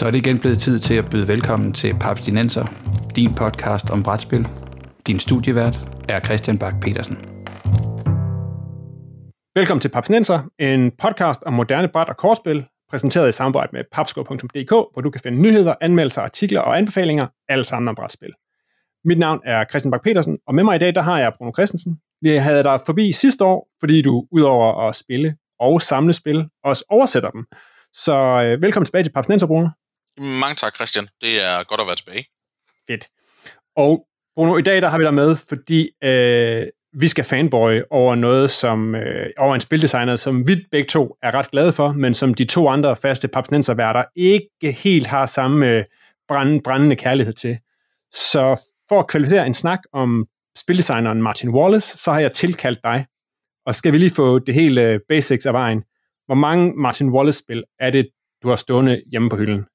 Så er det igen blevet tid til at byde velkommen til Papstinenser, din podcast om brætspil. Din studievært er Christian Bak petersen Velkommen til Papsinenser, en podcast om moderne bræt- og kortspil, præsenteret i samarbejde med papsko.dk, hvor du kan finde nyheder, anmeldelser, artikler og anbefalinger, alle sammen om brætspil. Mit navn er Christian Bak petersen og med mig i dag, der har jeg Bruno Christensen. Vi havde dig forbi sidste år, fordi du udover at spille og samle spil, også oversætter dem. Så øh, velkommen tilbage til Papsinenser, Bruno. Mange tak, Christian. Det er godt at være tilbage. Fedt. Og Bruno, i dag der har vi dig med, fordi øh, vi skal fanboy over noget, som øh, over en spildesigner, som vi begge to er ret glade for, men som de to andre faste papsnenserværter ikke helt har samme øh, brændende, brændende kærlighed til. Så for at kvalificere en snak om spildesigneren Martin Wallace, så har jeg tilkaldt dig. Og skal vi lige få det hele øh, basics af vejen. Hvor mange Martin Wallace-spil er det, du har stående hjemme på hylden?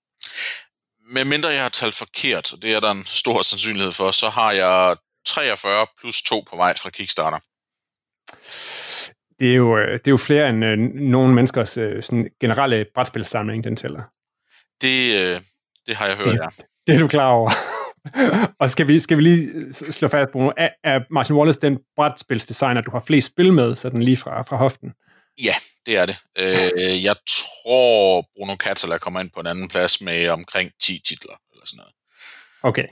Med mindre jeg har talt forkert, og det er der en stor sandsynlighed for, så har jeg 43 plus 2 på vej fra Kickstarter. Det er jo, øh, det er jo flere end øh, nogle menneskers øh, sådan generelle brætspilsamling, den tæller. Det, øh, det har jeg hørt, ja. Det er du klar over. og skal vi, skal vi lige slå fast, Bruno, er, er Martin Wallace den brætspilsdesigner, du har flest spil med, sådan lige fra, fra hoften? Ja, det er det. Øh, jeg tror, Bruno Catala kommer ind på en anden plads med omkring 10 titler, eller sådan noget. Okay.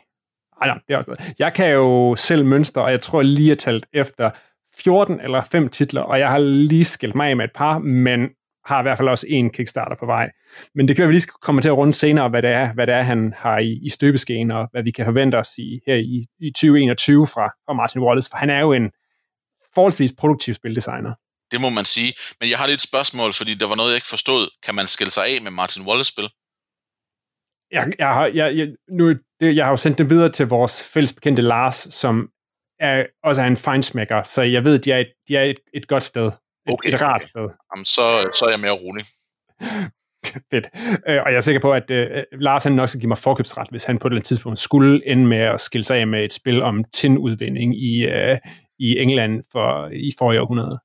Ej, nej, det er også Jeg kan jo selv mønstre, og jeg tror lige, jeg talt efter 14 eller 5 titler, og jeg har lige skilt mig af med et par, men har i hvert fald også en Kickstarter på vej. Men det kan vi lige komme til at runde senere, hvad det er, hvad det er han har i, i støbeskeen, og hvad vi kan forvente os i, her i, i 2021 fra, fra Martin Wallace, for han er jo en forholdsvis produktiv spildesigner. Det må man sige. Men jeg har lidt et spørgsmål, fordi der var noget, jeg ikke forstod. Kan man skille sig af med Martin Wallace-spil? Jeg, jeg, har, jeg, jeg, nu, det, jeg har jo sendt det videre til vores fælles bekendte Lars, som er, også er en fejnsmækker, så jeg ved, de er et, de er et, et godt sted. Et, okay. et rart sted. Jamen, så, så er jeg mere rolig. Fedt. Øh, og jeg er sikker på, at uh, Lars han nok skal give mig forkøbsret, hvis han på et tidspunkt skulle ende med at skille sig af med et spil om tinudvinding i, uh, i England for, i forrige århundrede.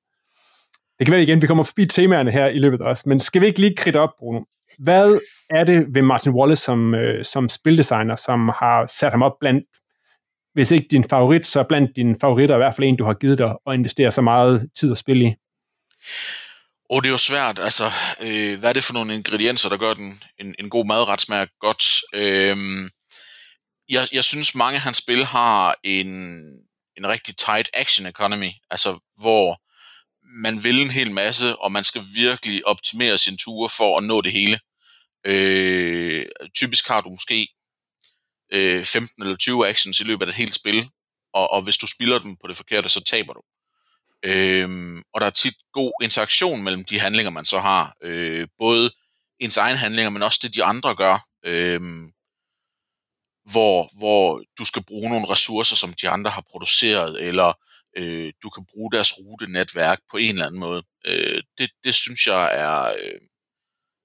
Det kan være igen, vi kommer forbi temaerne her i løbet af os, men skal vi ikke lige kridte op, Bruno? Hvad er det ved Martin Wallace som, øh, som spildesigner, som har sat ham op blandt, hvis ikke din favorit, så blandt dine favoritter, i hvert fald en, du har givet dig og investere så meget tid og spil i? Og det er jo svært, altså, øh, hvad er det for nogle ingredienser, der gør den en, en god madret smager godt? Øh, jeg, jeg synes, mange af hans spil har en, en rigtig tight action economy, altså hvor man vil en hel masse, og man skal virkelig optimere sin ture for at nå det hele. Øh, typisk har du måske øh, 15 eller 20 actions i løbet af et helt spil, og, og hvis du spiller dem på det forkerte, så taber du. Øh, og der er tit god interaktion mellem de handlinger, man så har. Øh, både ens egen handlinger, men også det, de andre gør. Øh, hvor, hvor du skal bruge nogle ressourcer, som de andre har produceret, eller øh, du kan bruge deres rutenetværk på en eller anden måde. Øh, det, det synes jeg er øh,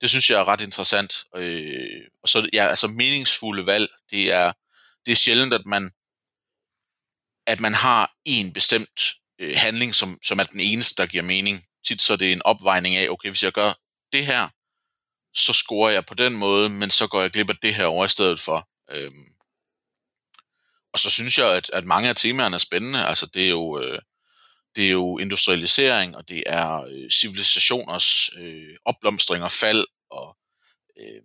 det synes jeg er ret interessant. Øh, og så ja, altså meningsfulde valg, det er det er sjældent at man at man har en bestemt øh, handling som som er den eneste der giver mening. Tit så er det en opvejning af okay, hvis jeg gør det her, så scorer jeg på den måde, men så går jeg glip af det her over i stedet for. Øh, og så synes jeg, at, at mange af temaerne er spændende. Altså, det er jo, øh, det er jo industrialisering, og det er øh, civilisationers øh, opblomstring og fald, og øh,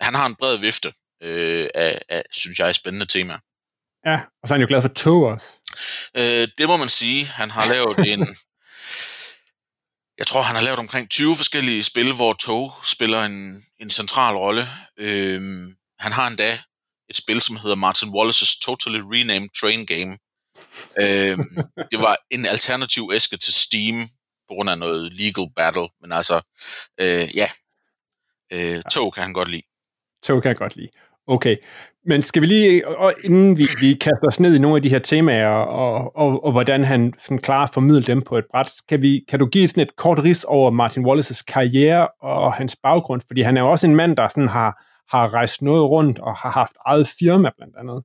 han har en bred vifte øh, af, af, synes jeg, spændende temaer. Ja, og så er han jo glad for tog også. Øh, det må man sige. Han har lavet en... Jeg tror, han har lavet omkring 20 forskellige spil, hvor tog spiller en, en central rolle. Øh, han har endda et spil, som hedder Martin Wallace's Totally Renamed Train Game. øh, det var en alternativ æske til Steam, på grund af noget legal battle, men altså, øh, ja, øh, tog kan han godt lide. Tog kan han godt lide. Okay, men skal vi lige, og inden vi, vi kaster os ned i nogle af de her temaer, og, og, og hvordan han sådan klarer at formidle dem på et bræt, kan, vi, kan du give sådan et kort ris over Martin Wallaces karriere og hans baggrund? Fordi han er jo også en mand, der sådan har, har rejst noget rundt og har haft eget firma blandt andet.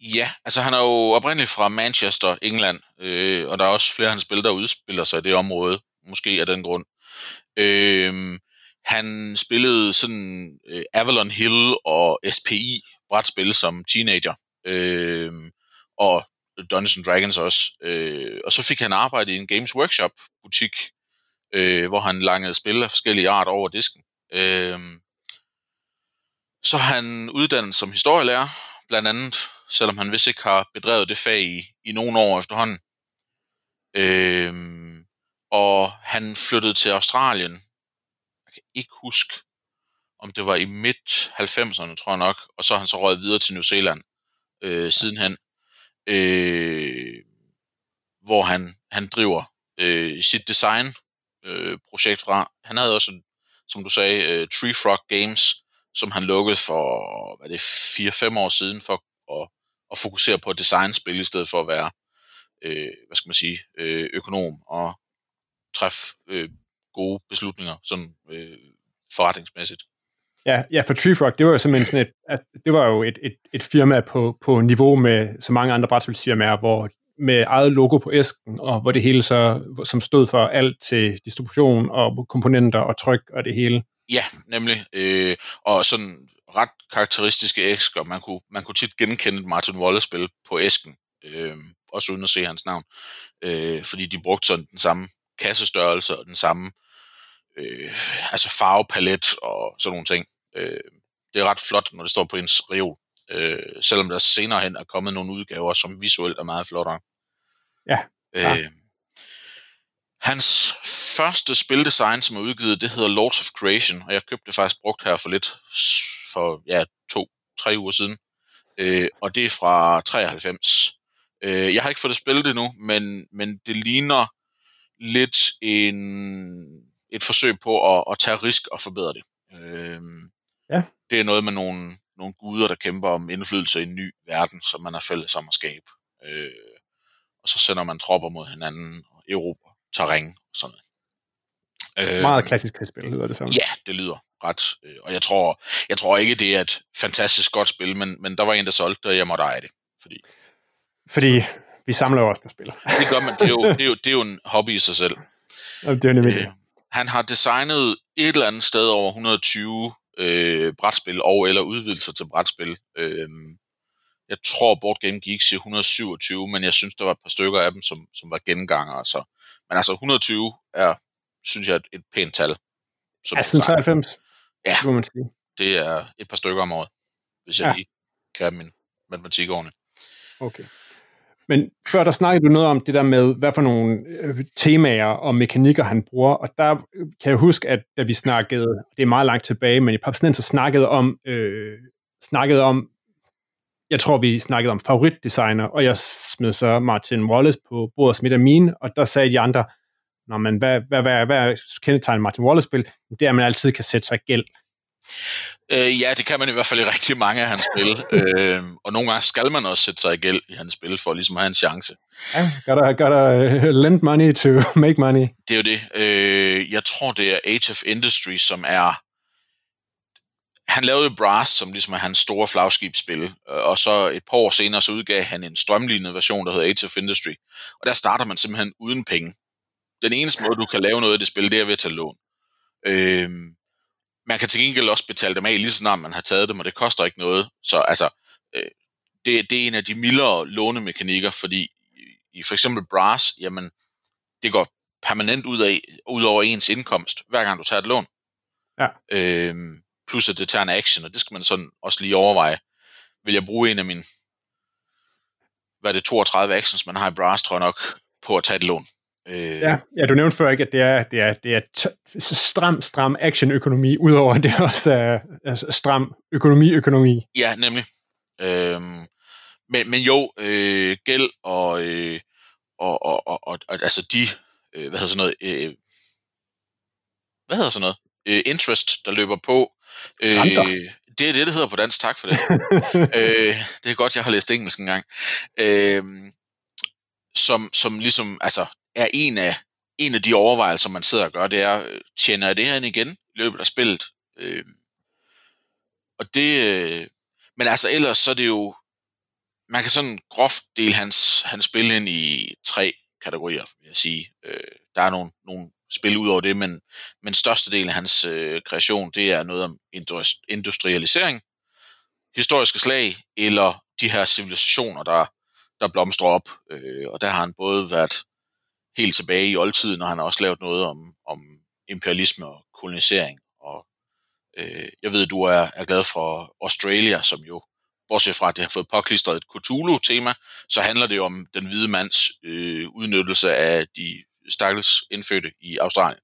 Ja, altså han er jo oprindeligt fra Manchester, England, øh, og der er også flere af hans spil, der udspiller sig i det område, måske af den grund. Øh, han spillede sådan øh, Avalon Hill og SPI brætspil som teenager. Øh, og Dungeons and Dragons også. Øh, og så fik han arbejde i en Games Workshop butik, øh, hvor han langede spil af forskellige art over disken. Øh, så han uddannet som historielærer, blandt andet, selvom han vist ikke har bedrevet det fag i, i nogle år efterhånden. Øh, og han flyttede til Australien. Jeg kan ikke huske, om det var i midt 90'erne, tror jeg nok, og så har han så røget videre til New Zealand øh, sidenhen, øh, hvor han, han driver øh, sit design øh, projekt fra. Han havde også, som du sagde, øh, Tree Frog Games, som han lukkede for, hvad er det, 4-5 år siden, for at, at fokusere på designspil, i stedet for at være, øh, hvad skal man sige, øh, økonom og træffe øh, gode beslutninger, sådan øh, forretningsmæssigt. Ja, ja, for Tree Frog, det var jo simpelthen sådan et, at det var jo et, et, et firma på, på niveau med så mange andre brætspilsfirmaer, hvor med eget logo på æsken, og hvor det hele så, som stod for alt til distribution og komponenter og tryk og det hele. Ja, nemlig. Øh, og sådan ret karakteristiske æsker. Man kunne, man kunne tit genkende Martin Wallace-spil på æsken, øh, også uden at se hans navn, øh, fordi de brugte sådan den samme kassestørrelse og den samme øh, altså farvepalet og sådan nogle ting. Øh, det er ret flot, når det står på ens reol. Øh, selvom der senere hen er kommet nogle udgaver, som visuelt er meget flottere. Ja. ja. Øh, hans første spildesign, som er udgivet, det hedder Lords of Creation, og jeg købte det faktisk brugt her for lidt, for ja, to, tre uger siden. Øh, og det er fra 93. Øh, jeg har ikke fået det spillet endnu, men, men det ligner lidt en, et forsøg på at, at tage risk og forbedre det. Øh, ja. Det er noget med nogle, nogle guder, der kæmper om indflydelse i en ny verden, som man er fælles om at skabe. Øh, og så sender man tropper mod hinanden og Europa terræn og sådan noget. Øh, Meget klassisk krigsspil, lyder det sådan. Ja, det lyder ret. Øh, og jeg tror, jeg tror ikke, det er et fantastisk godt spil, men, men der var en, der solgte det, og jeg måtte eje det. Fordi, fordi vi samler jo også på spil. Det gør man. Det er jo, det er jo, det er jo en hobby i sig selv. Ja, det er nemlig øh, Han har designet et eller andet sted over 120 øh, brætspil og eller udvidelser til brætspil. Øh, jeg tror, Board Game Geek siger 127, men jeg synes, der var et par stykker af dem, som, som var genganger. Så. Men altså 120 er, synes jeg, et, et pænt tal. Som ja, siden 93, ja, må man sige. det er et par stykker om året, hvis jeg ja. lige kan min matematik ordentligt. Okay. Men før der snakkede du noget om det der med, hvad for nogle øh, temaer og mekanikker han bruger, og der kan jeg huske, at da vi snakkede, det er meget langt tilbage, men i Papsnenser snakkede om, øh, snakkede om, jeg tror vi snakkede om favoritdesigner, og jeg smed så Martin Wallace på bordet smidt af mine, og der sagde de andre, Nå, men hvad, hvad, hvad, hvad er kendetegnet Martin Wallace-spil? Det er, at man altid kan sætte sig gæld. Øh, ja, det kan man i hvert fald i rigtig mange af hans spil. øh, og nogle gange skal man også sætte sig i gæld i hans spil, for ligesom at have en chance. Ja, gotta, gotta uh, lend money to make money. Det er jo det. Øh, jeg tror, det er Age of Industry, som er... Han lavede Brass, som ligesom er hans store flagskibsspil, og så et par år senere, så udgav han en strømlignet version, der hedder Age of Industry. Og der starter man simpelthen uden penge. Den eneste måde, du kan lave noget af det spil, det er ved at tage lån. Øh, man kan til gengæld også betale dem af lige så snart man har taget dem, og det koster ikke noget. Så altså, øh, det, det er en af de mildere lånemekanikker, fordi i for eksempel Brass, jamen, det går permanent ud, af, ud over ens indkomst, hver gang du tager et lån. Ja. Øhm, plus at det tager en action, og det skal man sådan også lige overveje. Vil jeg bruge en af mine, hvad er det, 32 actions, man har i Brass, tror jeg nok, på at tage et lån. Øh, ja, ja, du nævnte før ikke, at det er, det er, det er stram, stram actionøkonomi, udover at det også er altså, stram økonomi-økonomi. Ja, nemlig. Øh, men, men jo, øh, gæld og, øh, og, og, og, og, og altså de, øh, hvad hedder sådan noget, øh, hvad hedder sådan noget, øh, interest, der løber på. Øh, det er det, det hedder på dansk. Tak for det. øh, det er godt, jeg har læst engelsk engang. Øh, som, som ligesom, altså, er en af, en af de overvejelser, man sidder og gør, det er, øh, tjener jeg det her ind igen i løbet af spillet? Øh, og det, øh, men altså ellers så er det jo, man kan sådan groft dele hans, hans spil ind i tre kategorier, vil jeg sige. Øh, der er nogle, nogle spil ud over det, men, men størstedelen af hans øh, kreation, det er noget om industrialisering, historiske slag, eller de her civilisationer, der, der blomstrer op. Øh, og der har han både været helt tilbage i oldtiden, og han har også lavet noget om, om imperialisme og kolonisering. Og øh, jeg ved, du er, er glad for Australia, som jo, bortset fra at det har fået påklistret et Cthulhu-tema, så handler det jo om den hvide mands øh, udnyttelse af de stakkels indfødte i Australien.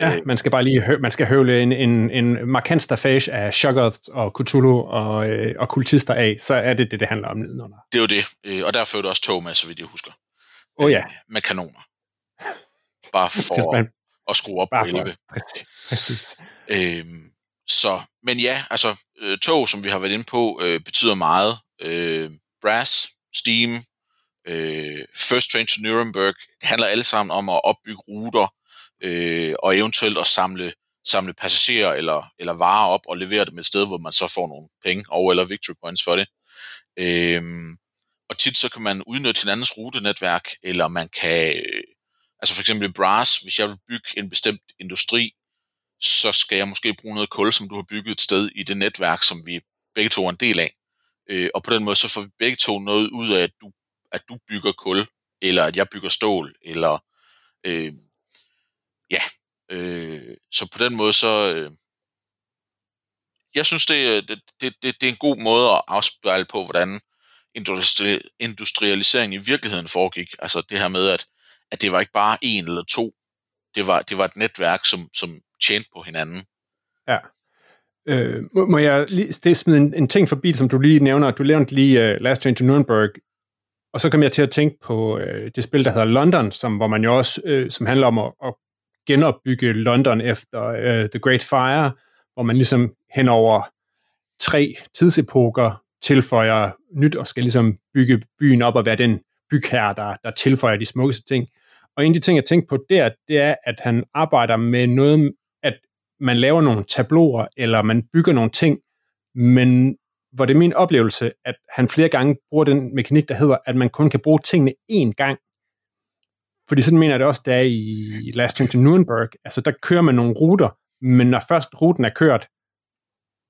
Ja, øh, man skal bare lige hø- man skal høvle en, en, en markant stafage af Shoggoth og Cthulhu og, øh, og kultister af, så er det det, det handler om nedenunder. Det er jo det, øh, og der førte også tog med, så vidt jeg husker. Oh, ja. Med kanoner. Bare for man, at skrue op på 11. Præcis. præcis. Øhm, så, men ja, altså tog, som vi har været inde på, øh, betyder meget. Øh, brass, steam, øh, First Train to Nuremberg, det handler alle sammen om at opbygge ruter, øh, og eventuelt at samle, samle passagerer eller, eller varer op og levere dem et sted, hvor man så får nogle penge og eller victory points for det. Øh, og tit så kan man udnytte hinandens rutenetværk, eller man kan, øh, altså for eksempel i Brass, hvis jeg vil bygge en bestemt industri, så skal jeg måske bruge noget kul, som du har bygget et sted i det netværk, som vi begge to er en del af. Øh, og på den måde så får vi begge to noget ud af, at du, at du bygger kul, eller at jeg bygger stål, eller øh, ja, øh, så på den måde så, øh, jeg synes, det, det, det, det er en god måde at afspejle på, hvordan industri, industrialiseringen i virkeligheden foregik. Altså det her med, at, at det var ikke bare en eller to, det var, det var et netværk, som, som tjente på hinanden. Ja. Øh, må, må jeg lige smide en, en ting forbi, som du lige nævner? Du nævnte lige uh, Last Train to Nuremberg, og så kom jeg til at tænke på uh, det spil, der hedder London, som, hvor man jo også, uh, som handler om at, at genopbygge London efter uh, The Great Fire, hvor man ligesom hen over tre tidsepoker tilføjer nyt og skal ligesom bygge byen op og være den bygherre, der, der tilføjer de smukkeste ting. Og en af de ting, jeg tænkte på der, det er, at han arbejder med noget, at man laver nogle tabloer, eller man bygger nogle ting, men hvor det er min oplevelse, at han flere gange bruger den mekanik, der hedder, at man kun kan bruge tingene én gang. Fordi sådan mener jeg det også, der er i Last Train to Nuremberg. Altså, der kører man nogle ruter, men når først ruten er kørt,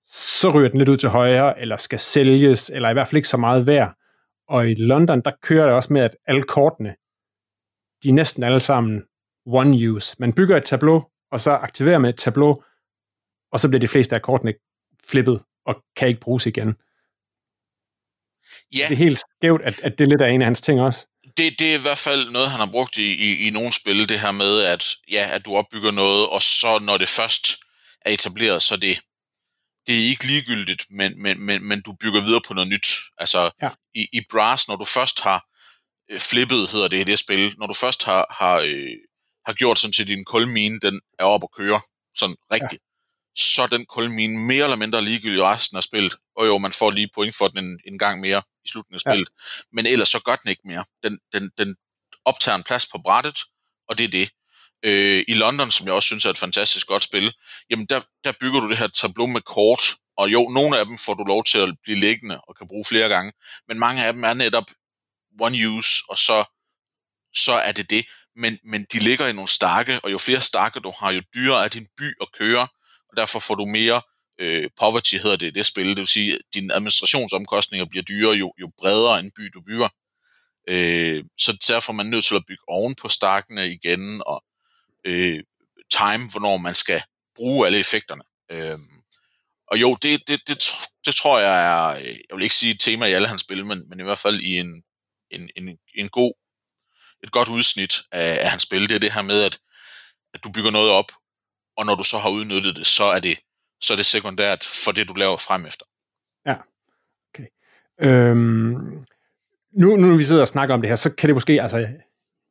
så ryger den lidt ud til højre, eller skal sælges, eller i hvert fald ikke så meget værd. Og i London, der kører det også med, at alle kortene, de er næsten alle sammen one use. Man bygger et tableau, og så aktiverer man et tableau, og så bliver de fleste af kortene flippet, og kan ikke bruges igen. Ja. Det er helt skævt, at, at det lidt er en af hans ting også. Det, det er i hvert fald noget, han har brugt i, i, i nogle spil, det her med, at, ja, at du opbygger noget, og så når det først er etableret, så det, det er ikke ligegyldigt, men, men, men, men du bygger videre på noget nyt. Altså ja. i, i Brass, når du først har øh, flippet, hedder det i det spil, når du først har, har, øh, har gjort sådan til din kulmine, den er op at køre, sådan rigtigt, ja. så er den kulmine mere eller mindre ligegyldig i resten af spillet. Og jo, man får lige point for den en, en gang mere i slutningen af spillet. Ja. Men ellers så gør den ikke mere. Den, den, den optager en plads på brættet, og det er det øh, i London, som jeg også synes er et fantastisk godt spil, jamen der, der bygger du det her tableau med kort, og jo, nogle af dem får du lov til at blive liggende og kan bruge flere gange, men mange af dem er netop one use, og så, så er det det. Men, men de ligger i nogle stakke, og jo flere stakke du har, jo dyrere er din by at køre, og derfor får du mere øh, poverty, hedder det det spil. Det vil sige, at dine administrationsomkostninger bliver dyrere, jo, jo bredere en by du bygger. Øh, så derfor er man nødt til at bygge oven på stakkene igen, og øh, time, hvornår man skal bruge alle effekterne. Øh, og jo, det, det, det, det tror jeg er, øh, jeg vil ikke sige et tema i alle hans spil, men, men i hvert fald i en, en, en, en god, et godt udsnit af, af hans spil. Det er det her med, at, at du bygger noget op, og når du så har udnyttet det, så er det, så er det sekundært for det, du laver frem efter. Ja, okay. Øhm, nu, nu vi sidder og snakker om det her, så kan det måske, altså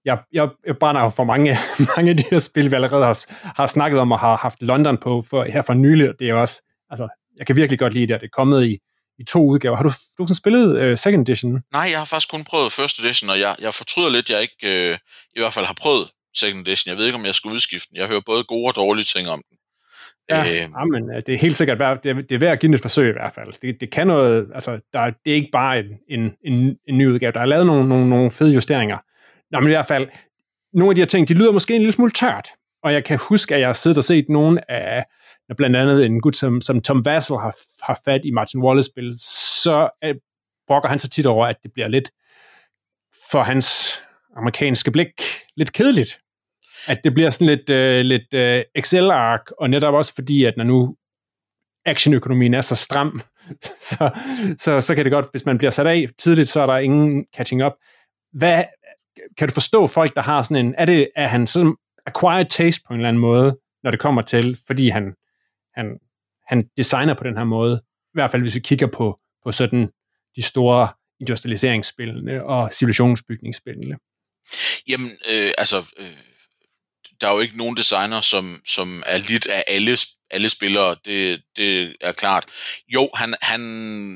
jeg, jeg, jeg brænder for mange, mange af de her spil, vi allerede har, har snakket om og har haft London på for, her for nylig. Det er også, altså, jeg kan virkelig godt lide det, at det er kommet i, i to udgaver. Har du, du har spillet uh, second edition? Nej, jeg har faktisk kun prøvet first edition, og jeg, jeg fortryder lidt, jeg ikke uh, i hvert fald har prøvet second edition. Jeg ved ikke, om jeg skal udskifte den. Jeg hører både gode og dårlige ting om den. Ja, øh, jamen, det er helt sikkert værd, det, er, det er værd at give et forsøg i hvert fald. Det, det kan noget, altså, der, det er ikke bare en, en, en, en ny udgave. Der er lavet nogle, nogle, nogle fede justeringer. Nå, men i hvert fald, nogle af de her ting, de lyder måske en lille smule tørt. og jeg kan huske, at jeg har siddet og set nogle af, blandt andet en gut som, som Tom Vassell har, har fat i Martin Wallace-spil, så øh, brokker han så tit over, at det bliver lidt for hans amerikanske blik lidt kedeligt. At det bliver sådan lidt, øh, lidt øh, Excel-ark, og netop også fordi, at når nu actionøkonomien er så stram, så, så, så kan det godt, hvis man bliver sat af tidligt, så er der ingen catching up. Hvad, kan du forstå folk, der har sådan en, er det, er han sådan acquired taste på en eller anden måde, når det kommer til, fordi han, han, han designer på den her måde, i hvert fald hvis vi kigger på, på sådan de store industrialiseringsspillene og civilisationsbygningsspillene. Jamen, øh, altså, øh, der er jo ikke nogen designer, som, som er lidt af alle, alle spillere, det, det er klart. Jo, han, han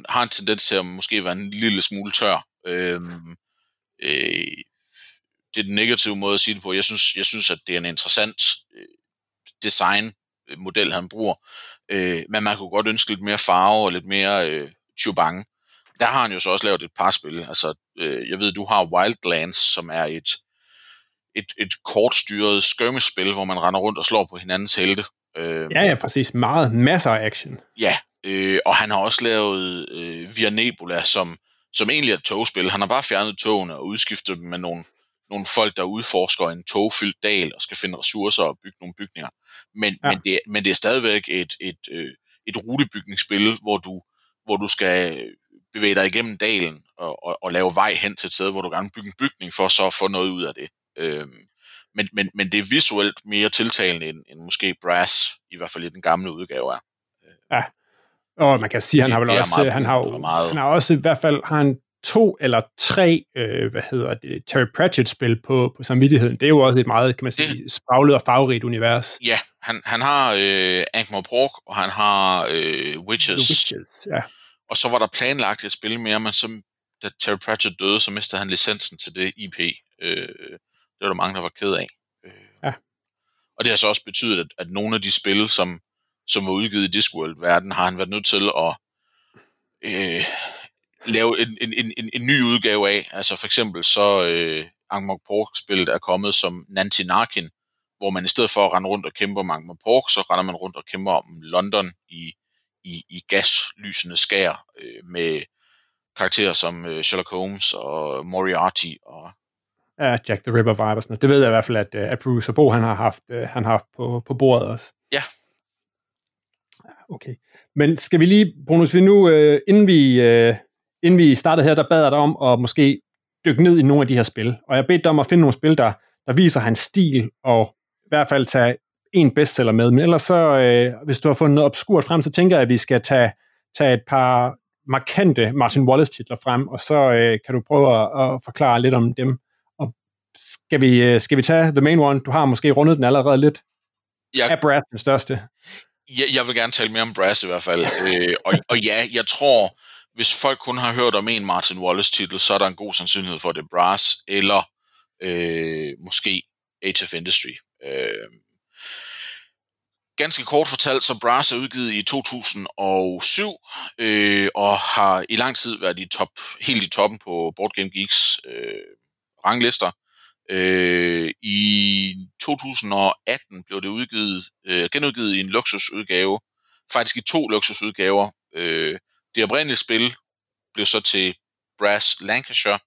har en tendens til at måske være en lille smule tør. Øhm, øh, øh, det er den negative måde at sige det på. Jeg synes, jeg synes at det er en interessant øh, designmodel, han bruger. Øh, men man kunne godt ønske lidt mere farve og lidt mere øh, chubang. Der har han jo så også lavet et par spil. Altså, øh, jeg ved, du har Wildlands, som er et, et, et kortstyret skirmish-spil, hvor man render rundt og slår på hinandens helte. Øh, ja, ja, præcis. Meget, masser af action. Ja, øh, og han har også lavet øh, Via Nebula, som, som egentlig er et togspil. Han har bare fjernet togene og udskiftet dem med nogle, nogle folk, der udforsker en togfyldt dal og skal finde ressourcer og bygge nogle bygninger. Men, ja. men, det, men det er stadigvæk et, et, øh, et rutebygningsspil, hvor du, hvor du skal bevæge dig igennem dalen og, og, og lave vej hen til et sted, hvor du gerne bygge en bygning for så at få noget ud af det. Øhm, men, men, men det er visuelt mere tiltalende end, end måske Brass, i hvert fald i den gamle udgave er. Ja, og man kan sige, han har vel også, han har, meget... han har også i hvert fald, har han to eller tre, øh, hvad hedder det, Terry Pratchett-spil på, på samvittigheden. Det er jo også et meget, kan man sige, det, spraglet og farverigt univers. Ja, han, han har øh, Ankh-Morpork, og han har øh, Witches. Witches ja. Og så var der planlagt et spil mere, men som, da Terry Pratchett døde, så mistede han licensen til det IP. Øh, det var der mange, der var ked af. Øh, ja. Og det har så også betydet, at, at nogle af de spil, som, som var udgivet i Discworld-verden, har han været nødt til at øh, lave en, en, en, en ny udgave af. Altså for eksempel så øh, Angmok Pork-spillet er kommet som Nanti Narkin, hvor man i stedet for at rende rundt og kæmpe om Angmok Pork, så render man rundt og kæmper om London i, i, i gaslysende skær øh, med karakterer som øh, Sherlock Holmes og Moriarty og Ja, Jack the Ripper vibe og sådan noget. Det ved jeg i hvert fald, at, øh, at Bruce og Bo, han har haft, uh, han har haft på, på bordet også. Ja. Okay. Men skal vi lige, Bonus, vi nu, uh, inden, vi, inden vi startede her, der bad jeg dig om at måske dykke ned i nogle af de her spil. Og jeg bedte dig om at finde nogle spil, der, der viser hans stil, og i hvert fald tage en bestseller med. Men ellers så, uh, hvis du har fundet noget obskurt frem, så tænker jeg, at vi skal tage, tage et par markante Martin Wallace-titler frem, og så uh, kan du prøve at, at forklare lidt om dem. Skal vi, øh, skal vi tage the main one? Du har måske rundet den allerede lidt. Jeg, er Brass den største? Jeg, jeg vil gerne tale mere om Brass i hvert fald. øh, og, og ja, jeg tror, hvis folk kun har hørt om en Martin Wallace-titel, så er der en god sandsynlighed for, at det er Brass, eller øh, måske Age of Industry. Øh, ganske kort fortalt, så Brass er udgivet i 2007, øh, og har i lang tid været i top, helt i toppen på Board Game Geeks øh, ranglister. Øh, I 2018 blev det udgivet, øh, genudgivet i en luksusudgave, faktisk i to luksusudgaver. Øh, det oprindelige spil blev så til Brass Lancashire,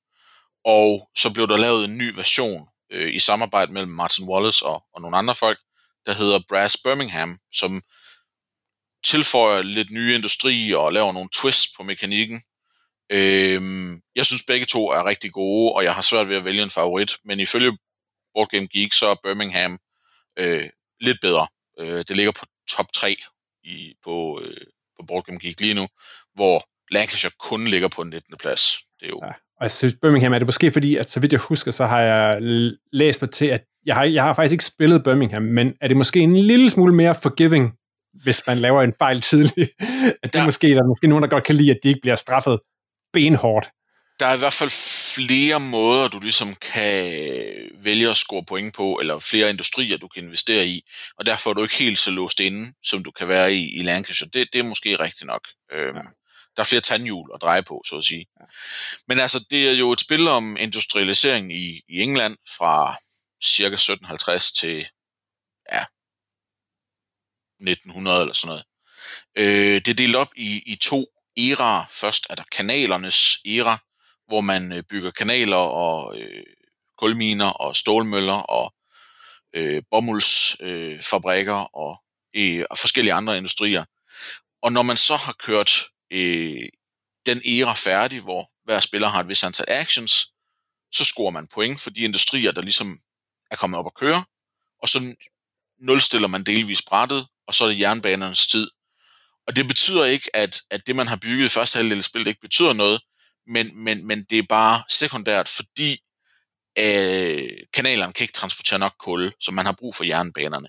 og så blev der lavet en ny version øh, i samarbejde mellem Martin Wallace og, og nogle andre folk, der hedder Brass Birmingham, som tilføjer lidt nye industri og laver nogle twists på mekanikken, Øhm, jeg synes begge to er rigtig gode, og jeg har svært ved at vælge en favorit, men ifølge Board Game Geek, så er Birmingham øh, lidt bedre. Øh, det ligger på top 3 i, på, øh, på Board Game Geek lige nu, hvor Lancashire kun ligger på en 19. plads. Det er jo... Ja. Og jeg synes, Birmingham er det måske fordi, at så vidt jeg husker, så har jeg læst mig til, at jeg har, jeg har faktisk ikke spillet Birmingham, men er det måske en lille smule mere forgiving, hvis man laver en fejl tidligt? at det ja. måske, der er måske nogen, der godt kan lide, at de ikke bliver straffet benhårdt. Der er i hvert fald flere måder, du ligesom kan vælge at score point på, eller flere industrier, du kan investere i, og derfor er du ikke helt så låst inde, som du kan være i, i Lancashire. Det, det er måske rigtigt nok. Øhm, ja. Der er flere tandhjul at dreje på, så at sige. Ja. Men altså, det er jo et spil om industrialisering i, i England fra cirka 1750 til ja, 1900 eller sådan noget. Øh, det er delt op i, i to æraer. Først er der kanalernes æra, hvor man øh, bygger kanaler og øh, kulminer og stålmøller og øh, bomuldsfabrikker øh, og, øh, og forskellige andre industrier. Og når man så har kørt øh, den æra færdig, hvor hver spiller har et vis antal actions, så scorer man point for de industrier, der ligesom er kommet op at køre, og så nulstiller man delvis brættet, og så er det jernbanernes tid. Og det betyder ikke, at, at det, man har bygget i første halvdel af spillet, ikke betyder noget, men, men, men det er bare sekundært, fordi øh, kanalerne kan ikke transportere nok kul, så man har brug for jernbanerne.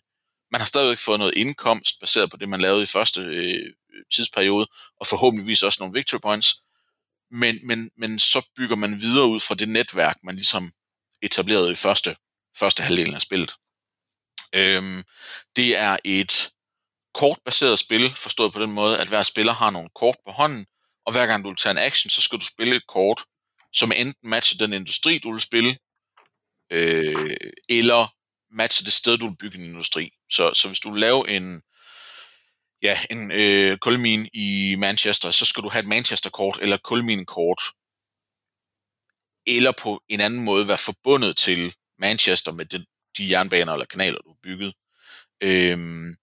Man har stadigvæk fået noget indkomst, baseret på det, man lavede i første øh, tidsperiode, og forhåbentligvis også nogle victory points, men, men, men så bygger man videre ud fra det netværk, man ligesom etablerede i første, første halvdel af spillet. Øhm, det er et kortbaseret spil, forstået på den måde, at hver spiller har nogle kort på hånden, og hver gang du vil tage en action, så skal du spille et kort, som enten matcher den industri, du vil spille, øh, eller matcher det sted, du vil bygge en industri. Så, så hvis du laver lave en, ja, en øh, kulmin i Manchester, så skal du have et Manchester-kort eller kulmin-kort, eller på en anden måde være forbundet til Manchester med de, de jernbaner eller kanaler, du har bygget. Øhm,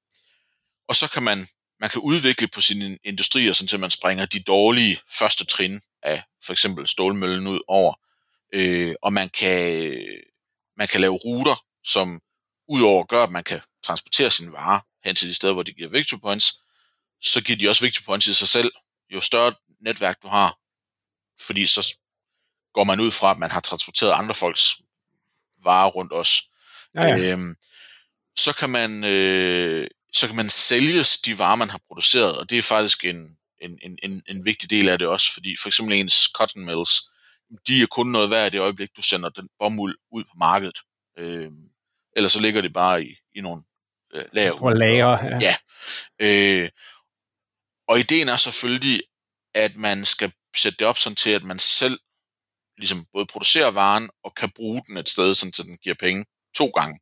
og så kan man, man kan udvikle på sine industrier, sådan så man springer de dårlige første trin af for eksempel stålmøllen ud over. Øh, og man kan, man kan lave ruter, som udover gør, at man kan transportere sine varer hen til de steder, hvor de giver victory points, så giver de også victory points i sig selv. Jo større netværk du har, fordi så går man ud fra, at man har transporteret andre folks varer rundt os. Ja, ja. Øhm, så kan man øh, så kan man sælge de varer, man har produceret, og det er faktisk en, en, en, en vigtig del af det også, fordi for eksempel ens cotton mills, de er kun noget værd i det øjeblik, du sender den bomuld ud på markedet. Øhm, eller så ligger det bare i, i nogle øh, lager. På lager, ja. ja. Øh, og ideen er selvfølgelig, at man skal sætte det op sådan til, at man selv ligesom både producerer varen og kan bruge den et sted, sådan, så den giver penge to gange.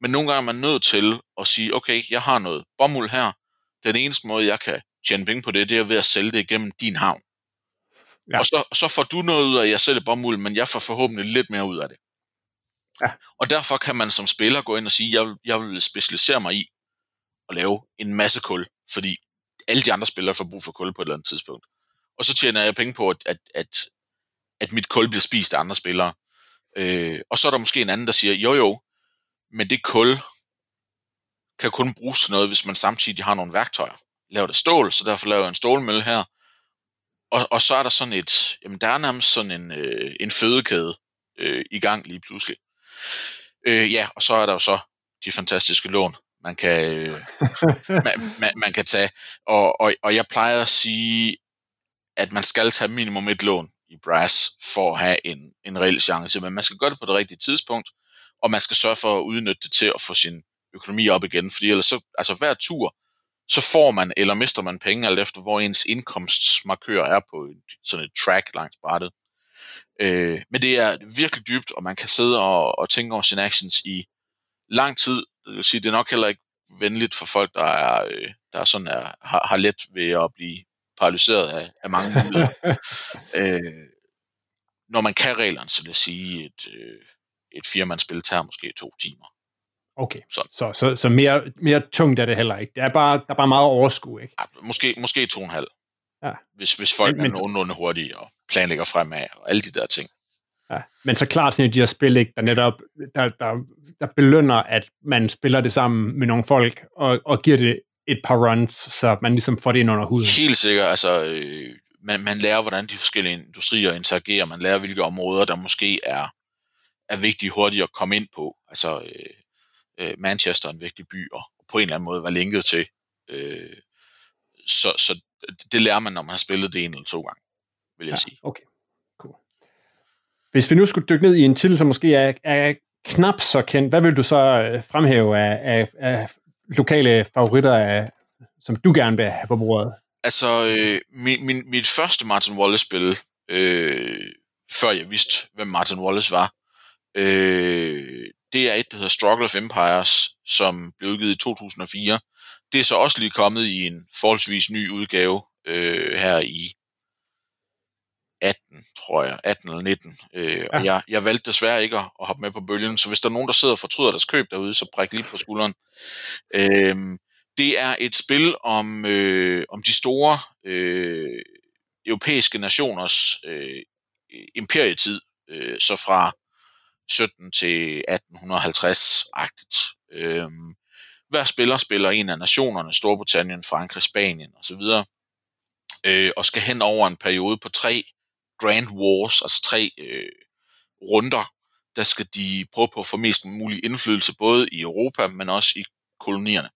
Men nogle gange er man nødt til at sige, okay, jeg har noget bomuld her. Den eneste måde, jeg kan tjene penge på det, det er ved at sælge det igennem din havn. Ja. Og så, så får du noget ud af, at jeg sælger bomuld, men jeg får forhåbentlig lidt mere ud af det. Ja. Og derfor kan man som spiller gå ind og sige, jeg vil, jeg vil specialisere mig i at lave en masse kul, fordi alle de andre spillere får brug for kul på et eller andet tidspunkt. Og så tjener jeg penge på, at, at, at, at mit kul bliver spist af andre spillere. Øh, og så er der måske en anden, der siger, jo jo, men det kul kan kun bruges til noget, hvis man samtidig har nogle værktøjer. Laver det stål, så derfor laver jeg en stålmølle her. Og, og så er der sådan et, jamen der er nærmest sådan en, øh, en fødekæde øh, i gang lige pludselig. Øh, ja, og så er der jo så de fantastiske lån, man kan, øh, man, man, man kan tage. Og, og, og jeg plejer at sige, at man skal tage minimum et lån i Brass for at have en, en reel chance, men man skal gøre det på det rigtige tidspunkt, og man skal sørge for at udnytte det til at få sin økonomi op igen, fordi ellers så, altså hver tur, så får man eller mister man penge, alt efter hvor ens indkomstmarkør er på sådan et track langs brættet. Øh, men det er virkelig dybt, og man kan sidde og, og tænke over sine actions i lang tid. Det vil sige, det er nok heller ikke venligt for folk, der er, øh, der er sådan er, har, har let ved at blive paralyseret af, af mange muligheder. øh, når man kan reglerne, så vil jeg sige, et, øh, et firmandsspil tager måske to timer. Okay, så, så, så, så mere, mere tungt er det heller ikke. Det er bare, der er bare meget overskud, ikke? Ja, måske, måske to og en halv. Ja. Hvis, hvis folk men, er nogenlunde hurtige og planlægger fremad og alle de der ting. Ja, men så klart sådan de her spil, ikke, der netop der, der, der belønner, at man spiller det sammen med nogle folk, og, og giver det et par runs, så man ligesom får det ind under huden. Helt sikkert, altså øh, man, man lærer, hvordan de forskellige industrier interagerer, man lærer, hvilke områder, der måske er, er vigtige hurtigt at komme ind på. Altså øh, øh, Manchester er en vigtig by, og på en eller anden måde var linket til. Øh, så, så det lærer man, når man har spillet det en eller to gange, vil jeg ja, sige. Okay, cool. Hvis vi nu skulle dykke ned i en titel, som måske er, er knap så kendt, hvad vil du så øh, fremhæve af, af, af lokale favoritter, af, som du gerne vil have på bordet? Altså, øh, min, min, mit første Martin Wallace-spil, øh, før jeg vidste, hvem Martin Wallace var, øh, det er et, der hedder Struggle of Empires, som blev udgivet i 2004. Det er så også lige kommet i en forholdsvis ny udgave øh, her i 18, tror jeg, 18 eller 19. Øh, ja. Og jeg, jeg valgte desværre ikke at, at hoppe med på bølgen, så hvis der er nogen, der sidder og fortryder deres køb derude, så bræk lige på skulderen. Øh, det er et spil om, øh, om de store øh, europæiske nationers øh, imperietid, øh, så fra 17 til 1850-agtigt. Øh, hver spiller spiller en af nationerne, Storbritannien, Frankrig, Spanien osv., øh, og skal hen over en periode på tre Grand Wars, altså tre øh, runder, der skal de prøve på at få mest mulig indflydelse både i Europa, men også i kolonierne.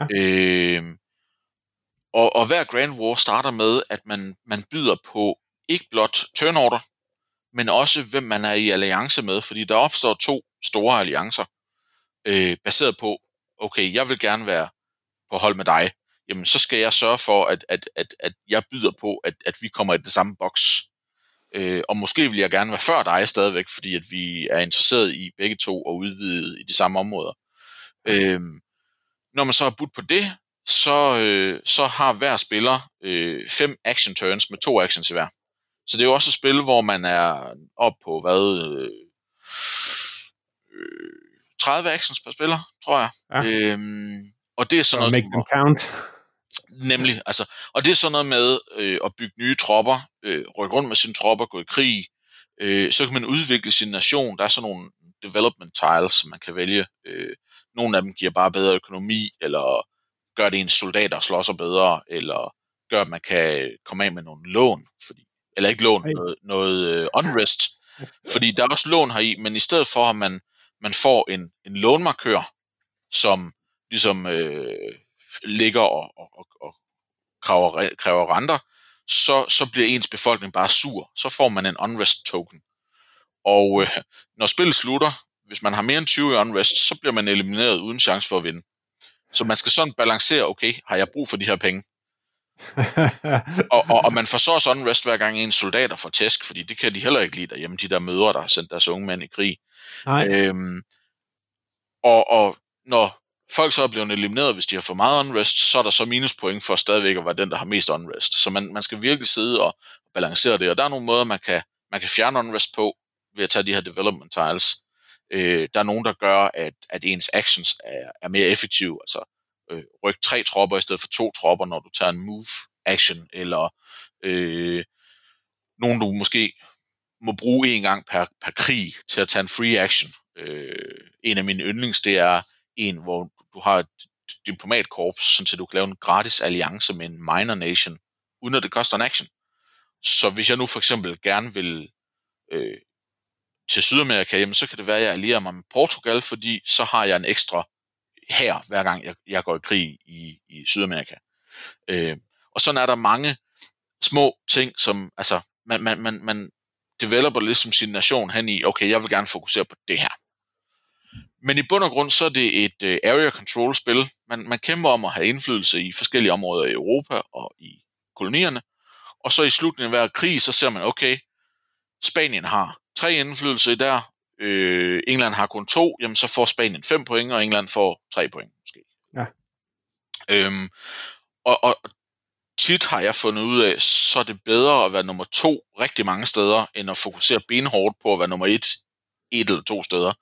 Ja. Øh, og, og hver Grand War starter med, at man, man byder på ikke blot turnorder, men også hvem man er i alliance med, fordi der opstår to store alliancer, øh, baseret på, okay, jeg vil gerne være på hold med dig, jamen så skal jeg sørge for, at, at, at, at jeg byder på, at, at vi kommer i det samme boks. Øh, og måske vil jeg gerne være før dig stadigvæk, fordi at vi er interesseret i begge to og udvide i de samme områder. Øh, når man så har budt på det, så, øh, så har hver spiller øh, fem action turns med to actions i hver. Så det er jo også et spil, hvor man er op på, hvad, øh, 30 øh, actions per spiller, tror jeg. Ja. Øhm, og det er sådan noget... Make them count. Nemlig, altså, og det er sådan noget med øh, at bygge nye tropper, øh, rykke rundt med sine tropper, gå i krig, øh, så kan man udvikle sin nation. Der er sådan nogle development tiles, som man kan vælge. Øh, nogle af dem giver bare bedre økonomi, eller gør det ens soldater slår sig bedre, eller gør, at man kan komme af med nogle lån, fordi, eller ikke lån, noget, noget uh, unrest, fordi der er også lån her i, men i stedet for, at man, man får en, en lånmarkør, som ligesom øh, ligger og, og, og, og kræver, kræver renter, så, så bliver ens befolkning bare sur. Så får man en unrest token. Og øh, når spillet slutter, hvis man har mere end 20 i unrest, så bliver man elimineret uden chance for at vinde. Så man skal sådan balancere, okay, har jeg brug for de her penge? og, og, og man får så også unrest hver gang en soldater får tæsk, fordi det kan de heller ikke lide derhjemme, de der mødre, der har sendt deres unge mænd i krig. Nej. Øhm, og, og når folk så er blevet elimineret, hvis de har for meget unrest, så er der så minuspoint for stadigvæk at være den, der har mest unrest. Så man, man skal virkelig sidde og balancere det, og der er nogle måder, man kan, man kan fjerne unrest på, ved at tage de her development tiles. Øh, der er nogen, der gør, at, at ens actions er, er mere effektive, altså øh, ryk tre tropper i stedet for to tropper, når du tager en move action, eller øh, nogen, du måske må bruge en gang per, per krig til at tage en free action. Øh, en af mine yndlings, det er en, hvor du har et diplomatkorps, så du kan lave en gratis alliance med en minor nation, uden at det koster en action. Så hvis jeg nu for eksempel gerne vil øh, til Sydamerika, jamen, så kan det være, at jeg allierer mig med Portugal, fordi så har jeg en ekstra her, hver gang jeg, jeg går i krig i, i Sydamerika. Øh, og sådan er der mange små ting, som, altså, man, man, man, man developer ligesom sin nation hen i, okay, jeg vil gerne fokusere på det her. Men i bund og grund, så er det et uh, area control spil. Man, man kæmper om at have indflydelse i forskellige områder i Europa og i kolonierne. Og så i slutningen af hver krig, så ser man, okay, Spanien har tre indflydelse der, øh, England har kun to, jamen så får Spanien fem point, og England får tre point måske. Ja. Øhm, og, og tit har jeg fundet ud af, så er det bedre at være nummer to rigtig mange steder, end at fokusere benhårdt på at være nummer et, et eller to steder.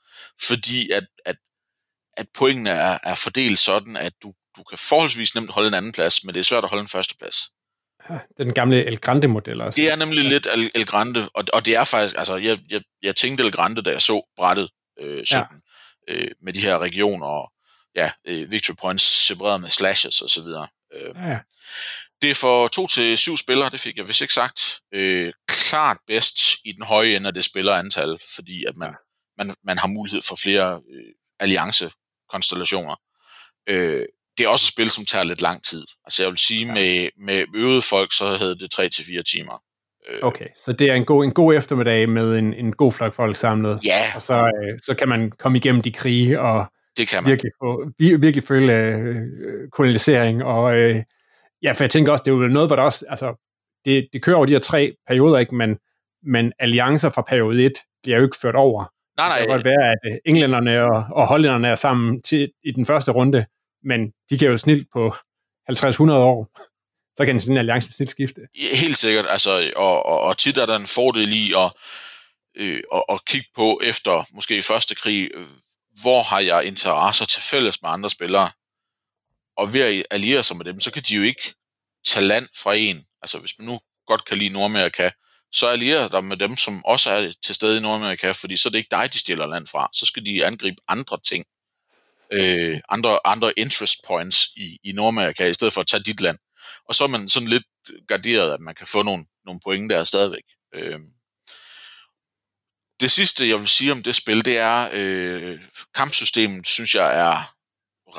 Fordi at, at, at pointene er, er fordelt sådan, at du, du kan forholdsvis nemt holde en anden plads, men det er svært at holde en første plads. Den gamle El Grande-model også. Det er nemlig lidt El, El Grande, og, og det er faktisk, altså jeg, jeg, jeg tænkte El Grande, da jeg så brættet øh, 17, ja. øh, med de her regioner, og ja, øh, victory points separeret med slashes og så videre. Øh, ja. Det er for to til syv spillere, det fik jeg vist ikke sagt. Øh, klart bedst i den høje ende af det spillerantal, fordi at man, man, man har mulighed for flere øh, alliancekonstellationer. Øh, det er også et spil, som tager lidt lang tid. Altså jeg vil sige, ja. med, med øvede folk, så havde det 3-4 timer. Øh, okay, så det er en god, en god eftermiddag med en, en god flok folk samlet. Ja. Og så, øh, så kan man komme igennem de krige og det kan man. Virkelig, få, virkelig føle øh, kolonisering. Og, øh, ja, for jeg tænker også, det er jo noget, hvor der også, altså, det, det kører over de her tre perioder, ikke? Men, men alliancer fra periode 1 bliver jo ikke ført over Nej, nej. Det kan godt være, at øh, englænderne og, og hollænderne er sammen til, i den første runde, men de kan jo snilt på 50-100 år. Så kan sådan en alliance snilt skifte. Helt sikkert, altså, og, og, og tit er der en fordel i at, øh, at, at kigge på efter måske første krig, øh, hvor har jeg interesser til fælles med andre spillere, og ved at alliere sig med dem, så kan de jo ikke tage land fra en. Altså hvis man nu godt kan lide Nordamerika, så allierer dig med dem, som også er til stede i Nordamerika, fordi så er det ikke dig, de stjæler land fra. Så skal de angribe andre ting, øh, andre, andre interest points i, i Nordamerika, i stedet for at tage dit land. Og så er man sådan lidt garderet, at man kan få nogle, nogle point der stadigvæk. Øh. Det sidste, jeg vil sige om det spil, det er, øh, kampsystemet, synes jeg, er